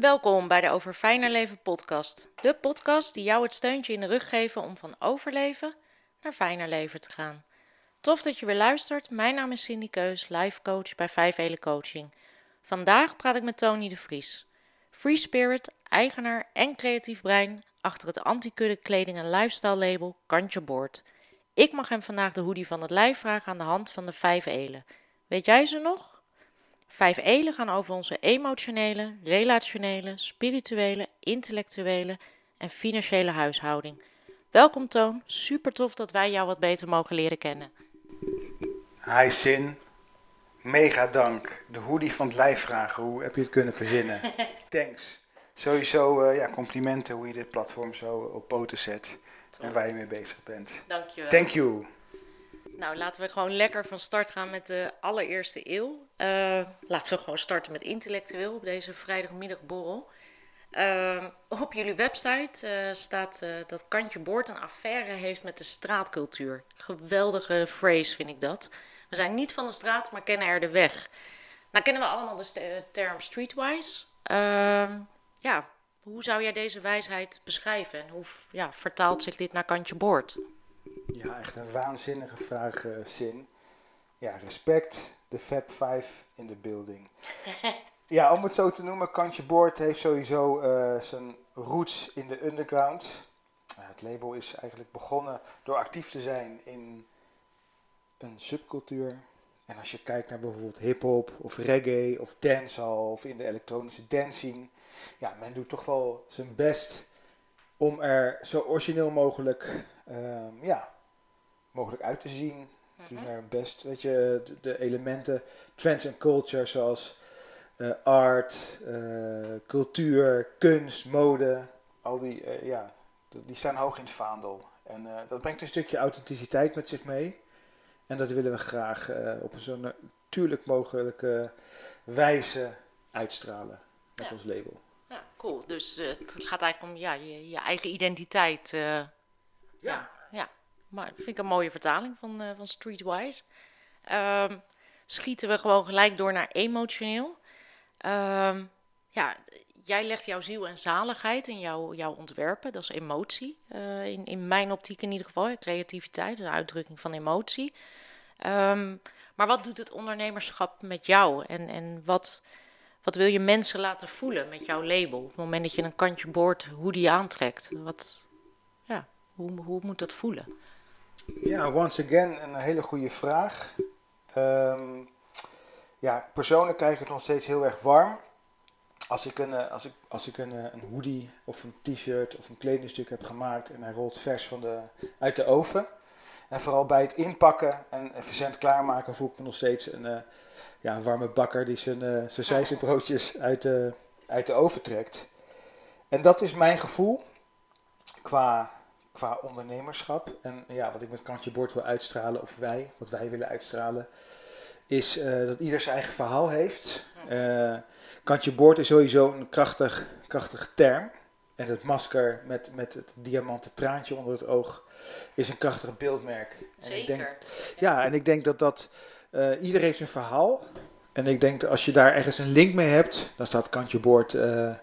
Welkom bij de Over Fijner Leven podcast. De podcast die jou het steuntje in de rug geven om van overleven naar fijner leven te gaan. Tof dat je weer luistert. Mijn naam is Cindy Keus, life coach bij Vijf Ele Coaching. Vandaag praat ik met Tony de Vries. Free Spirit, eigenaar en creatief brein achter het anti-kudde kleding en lifestyle label Kantje Boord. Ik mag hem vandaag de hoodie van het lijf vragen aan de hand van de vijf elen. Weet jij ze nog? Vijf elen gaan over onze emotionele, relationele, spirituele, intellectuele en financiële huishouding. Welkom Toon, super tof dat wij jou wat beter mogen leren kennen. Hi Sin, mega dank. De hoodie van het lijf vragen, hoe heb je het kunnen verzinnen? Thanks. Sowieso uh, ja, complimenten hoe je dit platform zo op poten zet en waar je mee bezig bent. Dankjewel. Thank you. Nou, laten we gewoon lekker van start gaan met de allereerste eeuw. Uh, laten we gewoon starten met intellectueel op deze vrijdagmiddagborrel. Uh, op jullie website uh, staat dat Kantje Boord een affaire heeft met de straatcultuur. Geweldige phrase vind ik dat. We zijn niet van de straat, maar kennen er de weg. Nou kennen we allemaal de term streetwise. Ehm, ja, hoe zou jij deze wijsheid beschrijven en hoe ja, vertaalt zich dit naar Kantje Boord? Ja, echt een waanzinnige vraag, uh, Sin. Ja, respect, de Fab Five in de building. ja, om het zo te noemen, Kantje Boord heeft sowieso uh, zijn roots in de underground. Uh, het label is eigenlijk begonnen door actief te zijn in een subcultuur. En als je kijkt naar bijvoorbeeld hip-hop of reggae of dancehall of in de elektronische dancing, ja, men doet toch wel zijn best om er zo origineel mogelijk, um, ja, mogelijk uit te zien. Doen er hun best, weet je, de, de, elementen, trends en culture zoals uh, art, uh, cultuur, kunst, mode, al die, uh, ja, die staan hoog in het vaandel. En dat brengt een stukje authenticiteit met zich mee. En dat willen we graag op een zo natuurlijk mogelijke wijze uitstralen met Ja. ons label. Ja, cool. Dus uh, het gaat eigenlijk om ja, je, je eigen identiteit. Uh, ja. ja. Maar vind ik een mooie vertaling van, uh, van Streetwise. Um, schieten we gewoon gelijk door naar emotioneel. Um, ja, jij legt jouw ziel en zaligheid in jouw, jouw ontwerpen. Dat is emotie. Uh, in, in mijn optiek in ieder geval. Creativiteit, een uitdrukking van emotie. Um, maar wat doet het ondernemerschap met jou? En, en wat, wat wil je mensen laten voelen met jouw label? Op het moment dat je een kantje boord hoe die aantrekt. Wat, ja, hoe, moet dat voelen? Ja, once again een hele goede vraag. Um, ja, persoonlijk krijg ik nog steeds heel erg warm. Als ik een, als ik, als ik een, een hoodie of een t-shirt of een kledingstuk heb gemaakt en hij rolt vers van de, uit de oven. En vooral bij het inpakken en verzend klaarmaken voel ik me nog steeds een, uh, ja, een warme bakker die zijn, uh, zijn zijzenbroodjes uit de, uit de oven trekt. En dat is mijn gevoel qua, qua ondernemerschap. En ja, wat ik met Kantje Bord wil uitstralen, of wij, wat wij willen uitstralen, is uh, dat ieder zijn eigen verhaal heeft. Uh, Kantje Boord is sowieso een krachtig, krachtig term. En het masker met, met het diamanten traantje onder het oog is een krachtig beeldmerk. Zeker. En ik denk, ja, en ik denk dat dat... Uh, ieder heeft zijn verhaal. En ik denk dat als je daar ergens een link mee hebt, dan staat Kantje Boord uh,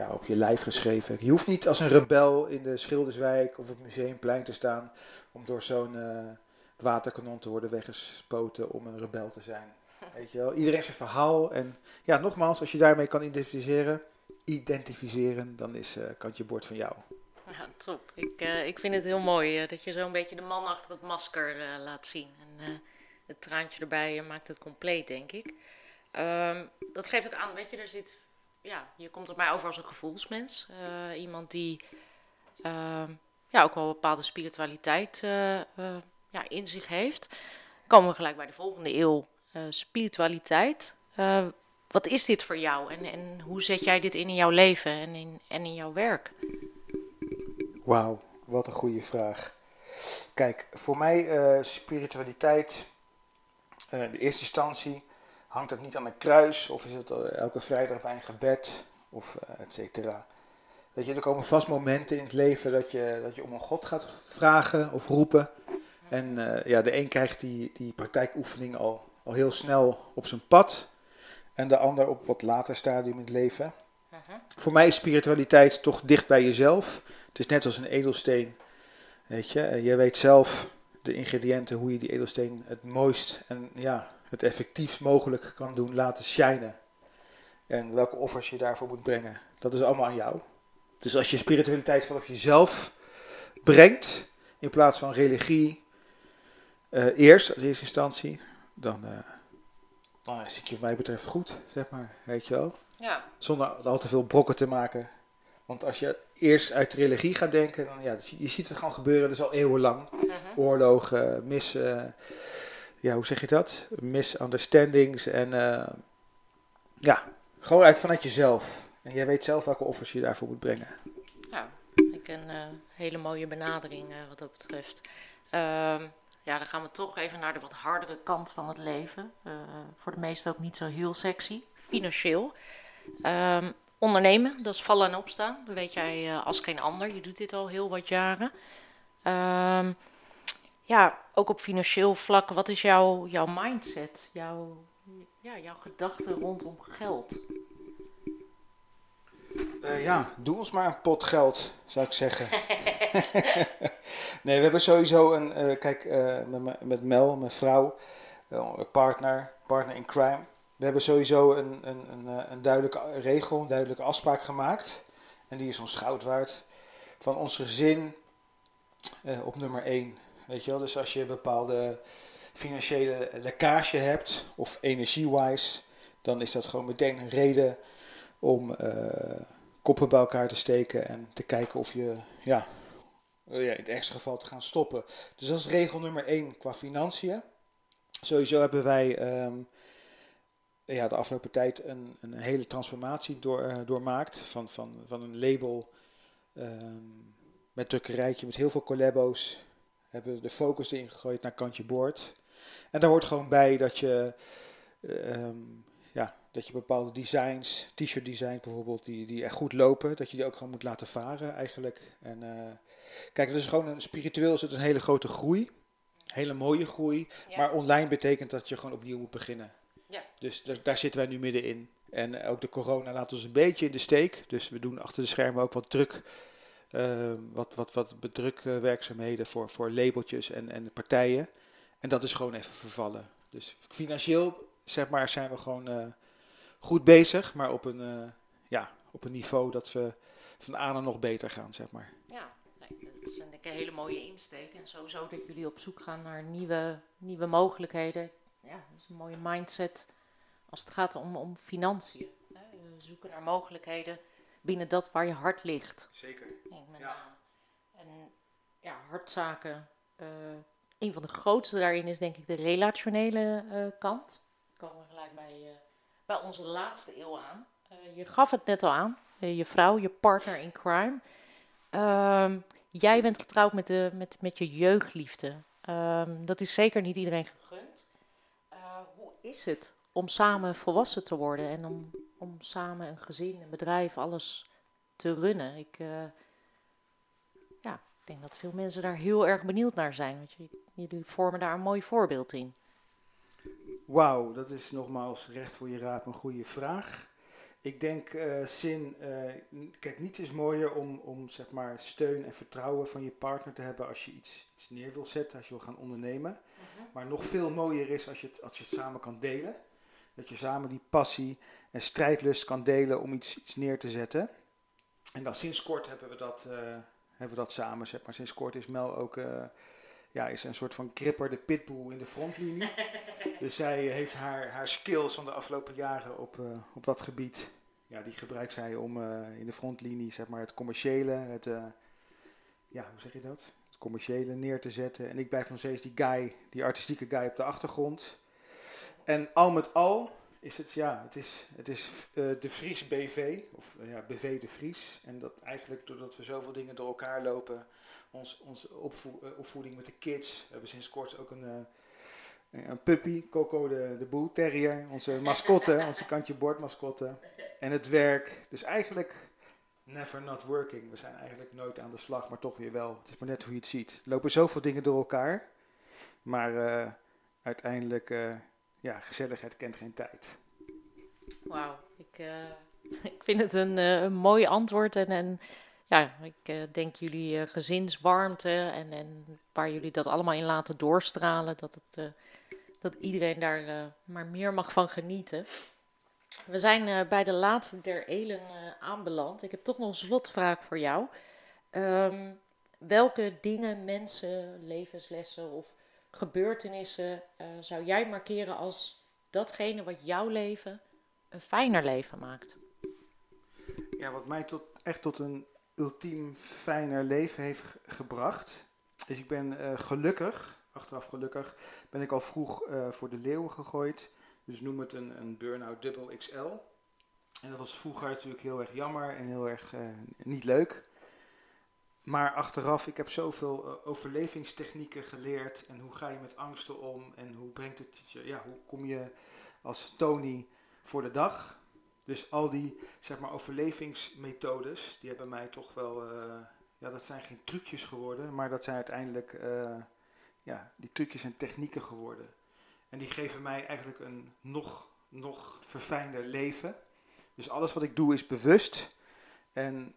ja, op je lijf geschreven. Je hoeft niet als een rebel in de Schilderswijk of het Museumplein te staan om door zo'n uh, waterkanon te worden weggespoten om een rebel te zijn. Weet je wel? Iedereen heeft zijn verhaal. En ja, nogmaals, als je daarmee kan identificeren, identificeren dan is uh, Kantje Boord van jou. Ja, top. Ik, uh, ik vind het heel mooi dat je zo'n beetje de man achter het masker laat zien. En het traantje erbij maakt het compleet, denk ik. Um, dat geeft ook aan, weet je, er zit... Ja, je komt op mij over als een gevoelsmens. iemand die ja, ook wel een bepaalde spiritualiteit ja, in zich heeft. Komen we gelijk bij de volgende eeuw. Spiritualiteit. Wat is dit voor jou en, en hoe zet jij dit in in jouw leven en in, en in jouw werk? Wauw, wat een goede vraag. Kijk, voor mij spiritualiteit, in de eerste instantie, hangt het niet aan een kruis of is het elke vrijdag bij een gebed of et cetera. Weet je, er komen vast momenten in het leven dat je, dat je om een God gaat vragen of roepen. En uh, ja, de een krijgt die, die praktijkoefening al, al heel snel op zijn pad. En de ander op wat later stadium in het leven. Uh-huh. voor mij is spiritualiteit toch dicht bij jezelf. Het is net als een edelsteen. Weet je, je weet zelf de ingrediënten, hoe je die edelsteen het mooist en ja, het effectiefst mogelijk kan doen laten shinen. En welke offers je daarvoor moet brengen. Dat is allemaal aan jou. Dus als je spiritualiteit vanaf jezelf brengt, in plaats van religie, uh, eerst als eerste instantie, dan, uh, dan zit je wat mij betreft goed, zeg maar. Weet je wel? Ja. Zonder al te veel brokken te maken. Want als je eerst uit religie gaat denken, dan ja, je ziet het gewoon gebeuren, dus al eeuwenlang. Uh Oorlogen, mis, uh, ja, hoe zeg je dat? Misunderstandings en ja, gewoon uit vanuit jezelf. En jij weet zelf welke offers je daarvoor moet brengen. Ja, ik een uh, hele mooie benadering uh, wat dat betreft. Ehm, ja, dan gaan we toch even naar de wat hardere kant van het leven. Voor de meesten ook niet zo heel sexy. Financieel. Um, ondernemen, dat is vallen en opstaan. Weet jij als geen ander. Je doet dit al heel wat jaren. Um, ja, ook op financieel vlak. Wat is jouw, jouw mindset? Jouw, ja, jouw gedachten rondom geld? Uh, ja, doe ons maar een pot geld, zou ik zeggen. nee, we hebben sowieso een, uh, kijk, uh, met, met Mel, mijn vrouw, partner, partner in crime. We hebben sowieso een, een, een, een, duidelijke regel, een duidelijke afspraak gemaakt. En die is ons goud waard. Van ons gezin op nummer 1. Weet je wel, dus als je bepaalde financiële lekkage hebt, of energie-wise, dan is dat gewoon meteen een reden om uh, koppen bij elkaar te steken en te kijken of je, ja, ja, in het ergste geval te gaan stoppen. Dus dat is regel nummer 1 qua financiën. Sowieso hebben wij um, ja, de afgelopen tijd een, een hele transformatie door, uh, doormaakt. Van, van, van een label um, met drukkerijtje, met heel veel collabos. Hebben we de focus erin gegooid naar kantje boord. En daar hoort gewoon bij dat je um, ja, dat je bepaalde designs, t-shirt designs bijvoorbeeld, die, die echt goed lopen, dat je die ook gewoon moet laten varen eigenlijk. En uh, kijk, het is gewoon een spiritueel is het een hele grote groei, hele mooie groei, maar online betekent dat je gewoon opnieuw moet beginnen. Ja. Dus daar, daar zitten wij nu middenin. En ook de corona laat ons een beetje in de steek. Dus we doen achter de schermen ook wat druk, uh, wat, wat, wat bedrukwerkzaamheden voor, voor labeltjes en, en partijen. En dat is gewoon even vervallen. Dus financieel zeg maar, zijn we gewoon uh, goed bezig, maar op een, uh, ja, op een niveau dat we van A naar nog beter gaan, zeg maar. Ja, dat is een, een hele mooie insteek. En sowieso dat jullie op zoek gaan naar nieuwe, nieuwe mogelijkheden. Ja, dat is een mooie mindset als het gaat om, om financiën. Hè? Zoeken naar mogelijkheden binnen dat waar je hart ligt. Zeker. ja. En ja, hartzaken. Uh, een van de grootste daarin is denk ik de relationele uh, kant komen we gelijk bij, uh, bij onze laatste eeuw aan. Je gaf het net al aan, je vrouw, je partner in crime. Um, jij bent getrouwd met, de, met, met je jeugdliefde. Um, dat is zeker niet iedereen gegund. hoe is het om samen volwassen te worden en om, om samen een gezin, een bedrijf, alles te runnen? Ik, ja, ik denk dat veel mensen daar heel erg benieuwd naar zijn. Want jullie vormen daar een mooi voorbeeld in. Wauw, dat is nogmaals recht voor je raap een goede vraag. Ik denk, uh, Zin, uh, kijk, niets is mooier om, om zeg maar, steun en vertrouwen van je partner te hebben als je iets, iets neer wil zetten, als je wil gaan ondernemen. Mhm. Maar nog veel mooier is als je, het, als je het samen kan delen. Dat je samen die passie en strijdlust kan delen om iets, iets neer te zetten. En dan sinds kort hebben we dat, uh, hebben we dat samen. Zeg maar. Sinds kort is Mel ook ja, is een soort van kripper, de pitbull in de frontlinie. dus zij heeft haar, haar skills van de afgelopen jaren op, uh, op dat gebied. Ja, die gebruikt zij om in de frontlinie zeg maar, het commerciële, het, ja, hoe zeg je dat? Het commerciële neer te zetten. En ik blijf nog steeds die guy, die artistieke guy op de achtergrond. En al met al is het, ja, het is, het is de Fries BV, of ja, BV de Fries. En dat eigenlijk doordat we zoveel dingen door elkaar lopen ons, onze eh, opvoeding met de kids. We hebben sinds kort ook een, een puppy, Coco de, de Boel Terrier. Onze mascotte, onze kantje bordmascotte. En het werk. Dus eigenlijk never not working. We zijn eigenlijk nooit aan de slag, maar toch weer wel. Het is maar net hoe je het ziet. Er lopen zoveel dingen door elkaar. Maar uiteindelijk, ja, gezelligheid kent geen tijd. Wauw, ik ik vind het een, een mooi antwoord en, en ja, ik denk jullie gezinswarmte en, en waar jullie dat allemaal in laten doorstralen, dat, het, dat iedereen daar maar meer mag van genieten. We zijn bij de laatste der elen aanbeland. Ik heb toch nog een slotvraag voor jou. Um, welke dingen, mensen, levenslessen of gebeurtenissen uh, zou jij markeren als datgene wat jouw leven een fijner leven maakt? Ja, wat mij tot, echt tot een ultiem fijner leven heeft gebracht. is ik ben uh, gelukkig, achteraf gelukkig, ben ik al vroeg uh, voor de leeuwen gegooid. Dus noem het een, een burn-out dubbel XL. En dat was vroeger natuurlijk heel erg jammer en heel erg niet leuk. Maar achteraf, ik heb zoveel uh, overlevingstechnieken geleerd. En hoe ga je met angsten om? En hoe brengt het ja, hoe kom je als Tony voor de dag? Dus al die, zeg maar, overlevingsmethodes, die hebben mij toch wel, uh, ja, dat zijn geen trucjes geworden, maar dat zijn uiteindelijk, uh, ja, die trucjes en technieken geworden. En die geven mij eigenlijk een nog, nog verfijnder leven. Dus alles wat ik doe is bewust. En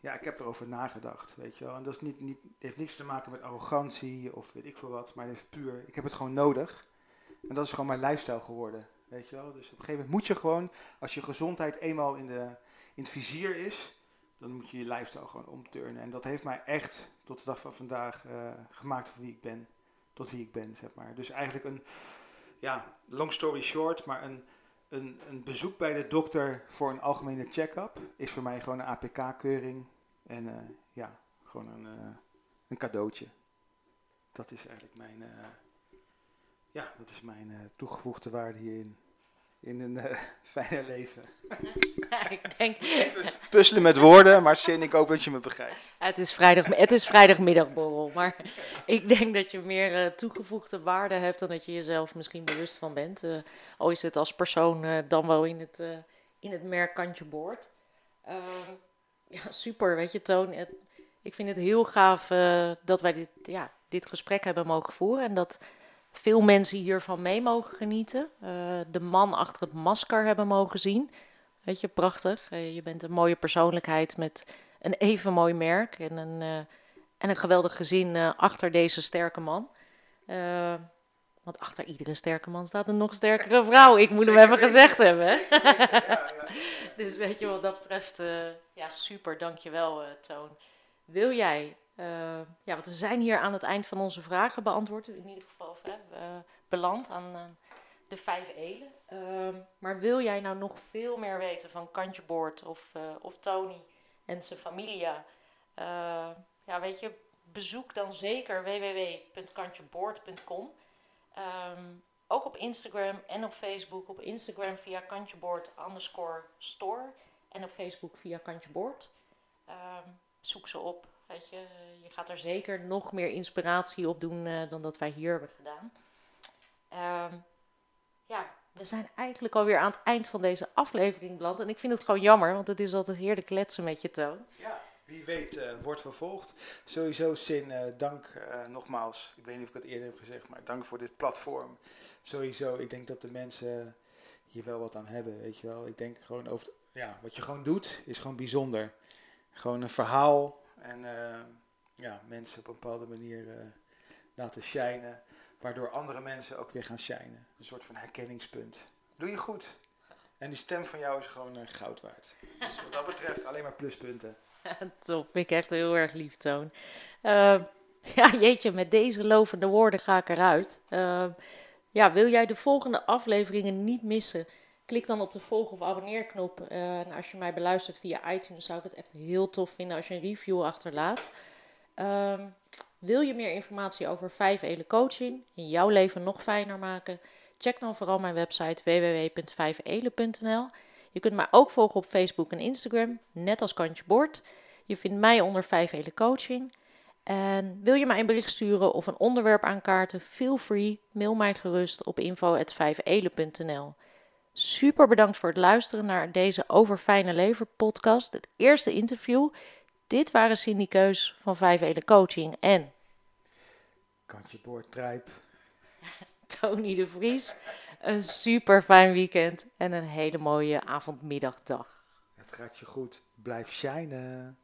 ja, ik heb erover nagedacht, weet je wel. En dat is niet, niet, heeft niks te maken met arrogantie of weet ik veel wat, maar het is puur, ik heb het gewoon nodig. En dat is gewoon mijn lifestyle geworden, weet je wel. Dus op een gegeven moment moet je gewoon, als je gezondheid eenmaal in, de, in het vizier is, dan moet je je lifestyle gewoon omturnen. En dat heeft mij echt tot de dag van vandaag uh, gemaakt van wie ik ben, tot wie ik ben, zeg maar. Dus eigenlijk een, ja, long story short, maar een een, een bezoek bij de dokter voor een algemene check-up is voor mij gewoon een APK-keuring. En uh, ja, gewoon een, uh, een cadeautje. Dat is eigenlijk mijn, uh, ja, dat is mijn toegevoegde waarde hierin in een uh, fijner leven. Ja, ik denk... Even puzzelen met woorden, maar Sin, ik hoop dat je me begrijpt. Het is, vrijdag, het is vrijdagmiddagborrel, maar ik denk dat je meer uh, toegevoegde waarde hebt dan dat je jezelf misschien bewust van bent. Uh, al is het als persoon dan wel in het, in het merk kantje boord. Ehm, ja, super, weet je Toon. Het, ik vind het heel gaaf dat wij dit, ja, dit gesprek hebben mogen voeren en dat veel mensen hiervan mee mogen genieten. Uh, de man achter het masker hebben mogen zien. Weet je, prachtig. Uh, je bent een mooie persoonlijkheid met een even mooi merk en een, uh, en een geweldig gezin achter deze sterke man. want achter iedere sterke man staat een nog sterkere vrouw. Ik moet hem even gezegd hebben. Ja, ja. dus weet je, wat dat betreft, ja, super. Dankjewel, Toon. Wil jij uh, ja, want we zijn hier aan het eind van onze vragen beantwoord. In ieder geval hè, uh, beland aan de vijf elen. Ehm, maar wil jij nou nog veel meer weten van Kantje Boord of, eh, of Tony en zijn familia? ja, weet je, bezoek dan zeker www.kantjeboord.com. Ehm, ook op Instagram en op Facebook. Op Instagram via kantjeboord underscore store. En op Facebook via kantjeboord. Um, zoek ze op. Weet je, je gaat er zeker nog meer inspiratie op doen uh, dan dat wij hier hebben gedaan. Um, ja, we zijn eigenlijk alweer aan het eind van deze aflevering beland. En ik vind het gewoon jammer, want het is altijd heerlijk kletsen met je toon. Ja, wie weet uh, wordt vervolgd. Sowieso Sin, uh, dank nogmaals. Ik weet niet of ik het eerder heb gezegd, maar dank voor dit platform. Sowieso, ik denk dat de mensen hier wel wat aan hebben, weet je wel. Ik denk gewoon over, ja, wat je gewoon doet, is gewoon bijzonder. Gewoon een verhaal en uh, ja, mensen op een bepaalde manier uh, laten shinen. Waardoor andere mensen ook weer gaan shinen. Een soort van herkenningspunt. Doe je goed. En die stem van jou is gewoon uh, goud waard. Dus wat dat betreft alleen maar pluspunten. Top, vind ik echt heel erg lief, Toon. Ehm, ja, jeetje, met deze lovende woorden ga ik eruit. Ehm, ja, wil jij de volgende afleveringen niet missen? Klik dan op de volg- of abonneerknop. Uh, en als je mij beluistert via iTunes, zou ik het echt heel tof vinden als je een review achterlaat. Um, wil je meer informatie over 5 Ele Coaching en jouw leven nog fijner maken? Check dan vooral mijn website www.5ele.nl. Je kunt mij ook volgen op Facebook en Instagram, net als Kantje Bord. Je vindt mij onder 5 Ele Coaching. En wil je mij een bericht sturen of een onderwerp aankaarten? Feel free, mail mij gerust op info.5ele.nl. Super bedankt voor het luisteren naar deze Over Fijne Lever podcast. Het eerste interview. Dit waren Cindy Keus van Vijf Ede Coaching en... Kantje Boord Trijp. Tony de Vries. een super fijn weekend en een hele mooie avond, middag, dag. Het gaat je goed. Blijf shinen.